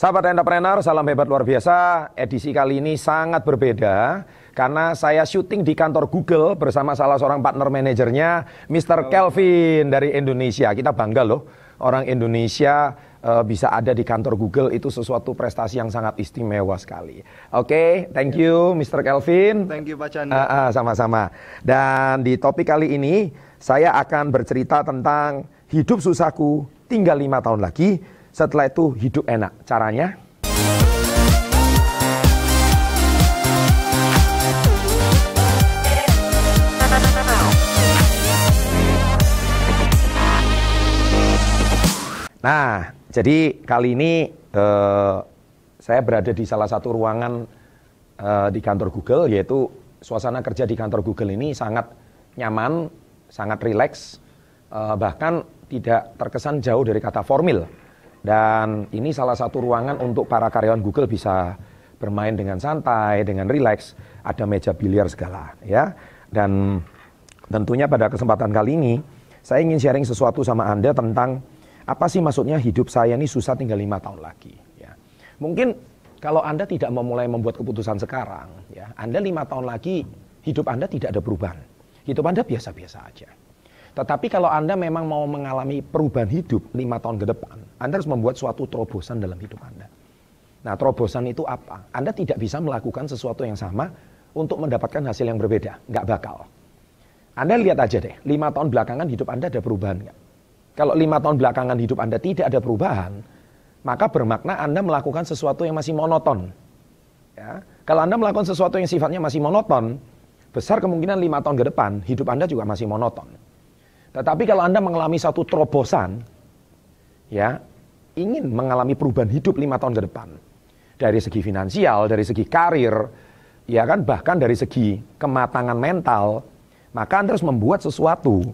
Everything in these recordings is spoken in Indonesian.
Sahabat entrepreneur, salam hebat luar biasa. Edisi kali ini sangat berbeda karena saya syuting di kantor Google bersama salah seorang partner manajernya, Mr. Kelvin dari Indonesia. Kita bangga loh, orang Indonesia uh, bisa ada di kantor Google itu sesuatu prestasi yang sangat istimewa sekali. Oke, okay, thank you Mr. Kelvin. Thank you Pak Chandra. Uh, uh, sama-sama. Dan di topik kali ini saya akan bercerita tentang hidup susahku tinggal lima tahun lagi setelah itu hidup enak. Caranya? Nah, jadi kali ini eh, saya berada di salah satu ruangan eh, di kantor Google, yaitu suasana kerja di kantor Google ini sangat nyaman, sangat rileks, eh, bahkan tidak terkesan jauh dari kata formil. Dan ini salah satu ruangan untuk para karyawan Google bisa bermain dengan santai, dengan rileks. Ada meja biliar segala, ya. Dan tentunya pada kesempatan kali ini saya ingin sharing sesuatu sama Anda tentang apa sih maksudnya hidup saya ini susah tinggal lima tahun lagi. Ya. Mungkin kalau Anda tidak memulai membuat keputusan sekarang, ya, Anda lima tahun lagi hidup Anda tidak ada perubahan. Hidup Anda biasa-biasa aja. Tetapi kalau Anda memang mau mengalami perubahan hidup lima tahun ke depan, anda harus membuat suatu terobosan dalam hidup Anda. Nah, terobosan itu apa? Anda tidak bisa melakukan sesuatu yang sama untuk mendapatkan hasil yang berbeda. Nggak bakal. Anda lihat aja deh, lima tahun belakangan hidup Anda ada perubahan nggak? Kalau lima tahun belakangan hidup Anda tidak ada perubahan, maka bermakna Anda melakukan sesuatu yang masih monoton. Ya. Kalau Anda melakukan sesuatu yang sifatnya masih monoton, besar kemungkinan lima tahun ke depan hidup Anda juga masih monoton. Tetapi kalau Anda mengalami satu terobosan, ya ingin mengalami perubahan hidup lima tahun ke depan. Dari segi finansial, dari segi karir, ya kan bahkan dari segi kematangan mental, maka Anda harus membuat sesuatu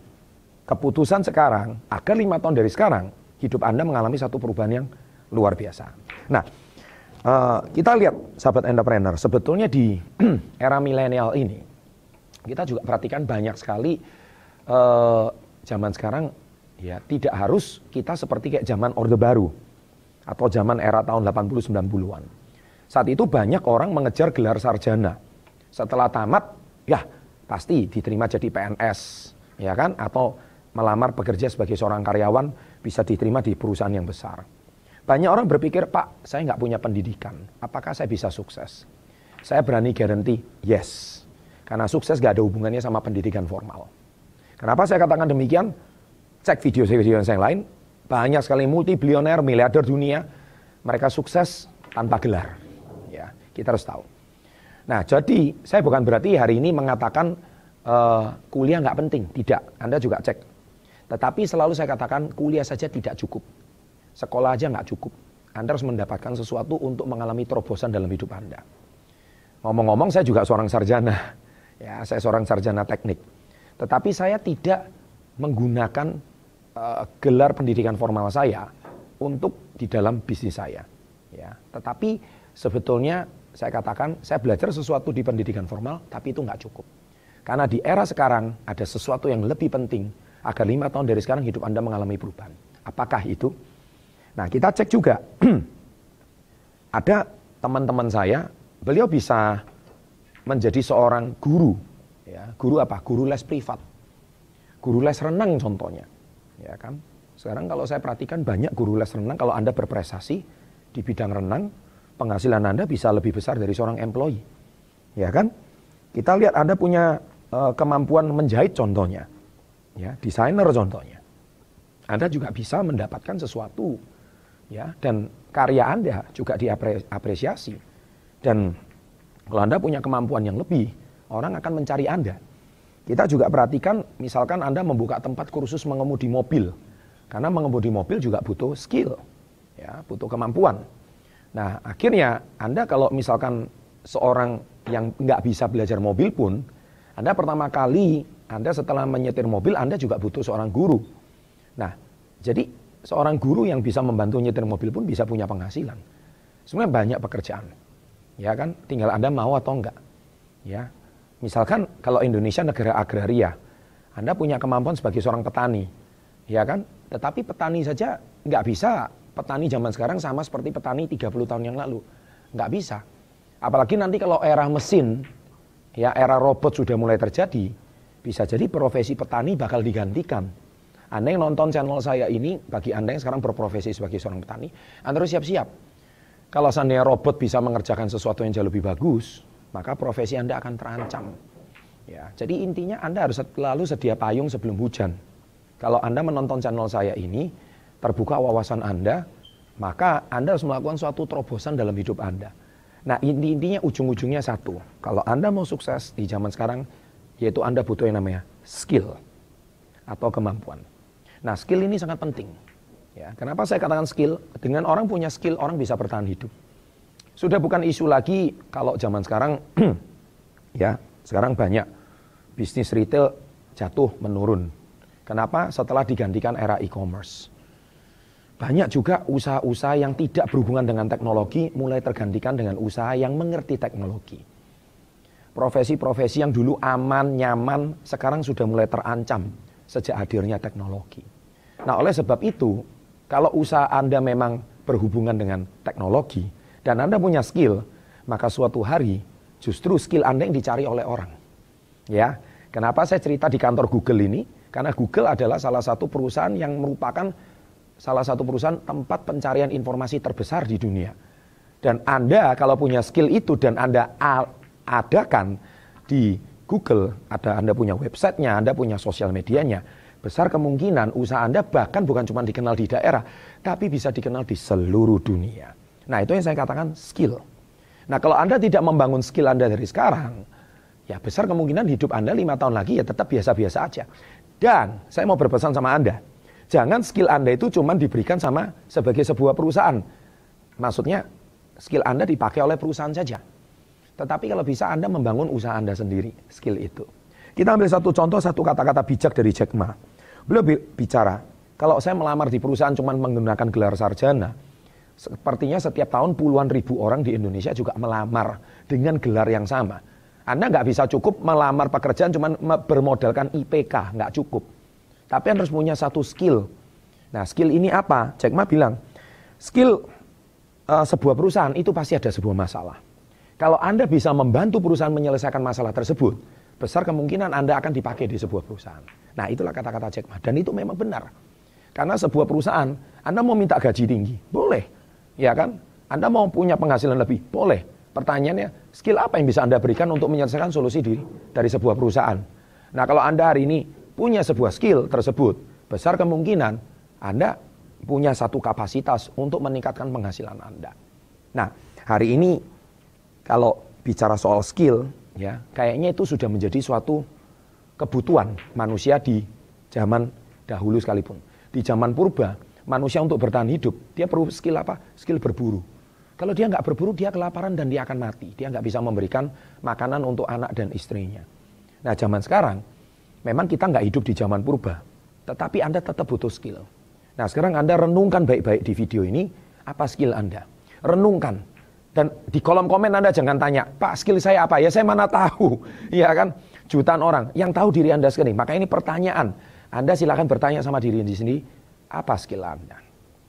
keputusan sekarang agar lima tahun dari sekarang hidup Anda mengalami satu perubahan yang luar biasa. Nah, uh, kita lihat sahabat entrepreneur, sebetulnya di era milenial ini kita juga perhatikan banyak sekali uh, zaman sekarang ya tidak harus kita seperti kayak zaman Orde Baru atau zaman era tahun 80-90-an. Saat itu banyak orang mengejar gelar sarjana. Setelah tamat, ya pasti diterima jadi PNS, ya kan? Atau melamar bekerja sebagai seorang karyawan bisa diterima di perusahaan yang besar. Banyak orang berpikir, Pak, saya nggak punya pendidikan, apakah saya bisa sukses? Saya berani garanti, yes. Karena sukses nggak ada hubungannya sama pendidikan formal. Kenapa saya katakan demikian? Cek video-video yang lain, banyak sekali multi bilioner, miliarder dunia, mereka sukses tanpa gelar. Ya, kita harus tahu. Nah, jadi saya bukan berarti hari ini mengatakan uh, kuliah nggak penting, tidak. Anda juga cek. Tetapi selalu saya katakan kuliah saja tidak cukup, sekolah aja nggak cukup. Anda harus mendapatkan sesuatu untuk mengalami terobosan dalam hidup Anda. Ngomong-ngomong, saya juga seorang sarjana. Ya, saya seorang sarjana teknik. Tetapi saya tidak menggunakan uh, gelar pendidikan formal saya untuk di dalam bisnis saya. Ya, tetapi sebetulnya saya katakan saya belajar sesuatu di pendidikan formal, tapi itu nggak cukup. Karena di era sekarang ada sesuatu yang lebih penting agar lima tahun dari sekarang hidup Anda mengalami perubahan. Apakah itu? Nah kita cek juga. ada teman-teman saya, beliau bisa menjadi seorang guru. Ya, guru apa? Guru les privat. Guru les renang contohnya ya kan? Sekarang kalau saya perhatikan banyak guru les renang kalau Anda berprestasi di bidang renang, penghasilan Anda bisa lebih besar dari seorang employee. Ya kan? Kita lihat Anda punya uh, kemampuan menjahit contohnya. Ya, desainer contohnya. Anda juga bisa mendapatkan sesuatu ya dan karya Anda juga diapresiasi. Dan kalau Anda punya kemampuan yang lebih, orang akan mencari Anda. Kita juga perhatikan misalkan Anda membuka tempat kursus mengemudi mobil. Karena mengemudi mobil juga butuh skill, ya, butuh kemampuan. Nah, akhirnya Anda kalau misalkan seorang yang nggak bisa belajar mobil pun, Anda pertama kali, Anda setelah menyetir mobil, Anda juga butuh seorang guru. Nah, jadi seorang guru yang bisa membantu nyetir mobil pun bisa punya penghasilan. Sebenarnya banyak pekerjaan. Ya kan, tinggal Anda mau atau enggak. Ya, Misalkan kalau Indonesia negara agraria, Anda punya kemampuan sebagai seorang petani, ya kan? Tetapi petani saja nggak bisa petani zaman sekarang sama seperti petani 30 tahun yang lalu. Nggak bisa. Apalagi nanti kalau era mesin, ya era robot sudah mulai terjadi, bisa jadi profesi petani bakal digantikan. Anda yang nonton channel saya ini, bagi Anda yang sekarang berprofesi sebagai seorang petani, Anda harus siap-siap. Kalau seandainya robot bisa mengerjakan sesuatu yang jauh lebih bagus, maka profesi Anda akan terancam. Ya, jadi intinya Anda harus selalu sedia payung sebelum hujan. Kalau Anda menonton channel saya ini, terbuka wawasan Anda, maka Anda harus melakukan suatu terobosan dalam hidup Anda. Nah, inti-intinya ujung-ujungnya satu. Kalau Anda mau sukses di zaman sekarang, yaitu Anda butuh yang namanya skill atau kemampuan. Nah, skill ini sangat penting. Ya, kenapa saya katakan skill? Dengan orang punya skill, orang bisa bertahan hidup. Sudah bukan isu lagi kalau zaman sekarang, ya, sekarang banyak bisnis retail jatuh menurun. Kenapa? Setelah digantikan era e-commerce. Banyak juga usaha-usaha yang tidak berhubungan dengan teknologi mulai tergantikan dengan usaha yang mengerti teknologi. Profesi-profesi yang dulu aman, nyaman, sekarang sudah mulai terancam sejak hadirnya teknologi. Nah, oleh sebab itu, kalau usaha Anda memang berhubungan dengan teknologi dan Anda punya skill, maka suatu hari justru skill Anda yang dicari oleh orang. Ya, kenapa saya cerita di kantor Google ini? Karena Google adalah salah satu perusahaan yang merupakan salah satu perusahaan tempat pencarian informasi terbesar di dunia. Dan Anda kalau punya skill itu dan Anda adakan di Google, ada Anda punya websitenya, Anda punya sosial medianya, besar kemungkinan usaha Anda bahkan bukan cuma dikenal di daerah, tapi bisa dikenal di seluruh dunia. Nah itu yang saya katakan skill. Nah kalau Anda tidak membangun skill Anda dari sekarang, ya besar kemungkinan hidup Anda lima tahun lagi ya tetap biasa-biasa aja. Dan saya mau berpesan sama Anda, jangan skill Anda itu cuma diberikan sama sebagai sebuah perusahaan. Maksudnya skill Anda dipakai oleh perusahaan saja. Tetapi kalau bisa Anda membangun usaha Anda sendiri, skill itu. Kita ambil satu contoh, satu kata-kata bijak dari Jack Ma. Beliau bicara, kalau saya melamar di perusahaan cuma menggunakan gelar sarjana, sepertinya setiap tahun puluhan ribu orang di Indonesia juga melamar dengan gelar yang sama. Anda nggak bisa cukup melamar pekerjaan cuma bermodalkan IPK, nggak cukup. Tapi Anda harus punya satu skill. Nah, skill ini apa? Jack Ma bilang, skill uh, sebuah perusahaan itu pasti ada sebuah masalah. Kalau Anda bisa membantu perusahaan menyelesaikan masalah tersebut, besar kemungkinan Anda akan dipakai di sebuah perusahaan. Nah, itulah kata-kata Jack Ma. Dan itu memang benar. Karena sebuah perusahaan, Anda mau minta gaji tinggi, boleh. Ya kan? Anda mau punya penghasilan lebih, boleh. Pertanyaannya, skill apa yang bisa Anda berikan untuk menyelesaikan solusi di, dari sebuah perusahaan? Nah, kalau Anda hari ini punya sebuah skill tersebut, besar kemungkinan Anda punya satu kapasitas untuk meningkatkan penghasilan Anda. Nah, hari ini kalau bicara soal skill, ya, kayaknya itu sudah menjadi suatu kebutuhan manusia di zaman dahulu sekalipun. Di zaman purba, manusia untuk bertahan hidup, dia perlu skill apa? Skill berburu kalau dia nggak berburu, dia kelaparan dan dia akan mati. Dia nggak bisa memberikan makanan untuk anak dan istrinya. Nah, zaman sekarang, memang kita nggak hidup di zaman purba. Tetapi Anda tetap butuh skill. Nah, sekarang Anda renungkan baik-baik di video ini, apa skill Anda. Renungkan. Dan di kolom komen Anda jangan tanya, Pak skill saya apa? Ya saya mana tahu. Ya kan? Jutaan orang yang tahu diri Anda sendiri. Maka ini pertanyaan. Anda silakan bertanya sama diri Anda sendiri, apa skill Anda?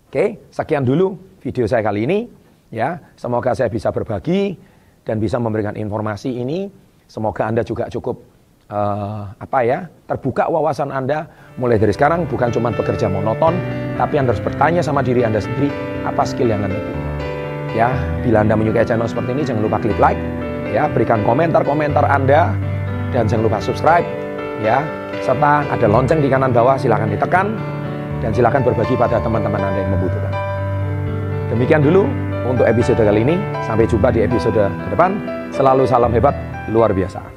Oke, sekian dulu video saya kali ini. Ya, semoga saya bisa berbagi dan bisa memberikan informasi ini. Semoga Anda juga cukup uh, apa ya, terbuka wawasan Anda mulai dari sekarang bukan cuma bekerja monoton, tapi Anda harus bertanya sama diri Anda sendiri apa skill yang Anda punya. Ya, bila Anda menyukai channel seperti ini jangan lupa klik like, ya, berikan komentar-komentar Anda dan jangan lupa subscribe, ya, serta ada lonceng di kanan bawah silahkan ditekan dan silahkan berbagi pada teman-teman Anda yang membutuhkan. Demikian dulu untuk episode kali ini. Sampai jumpa di episode ke depan. Selalu salam hebat, luar biasa.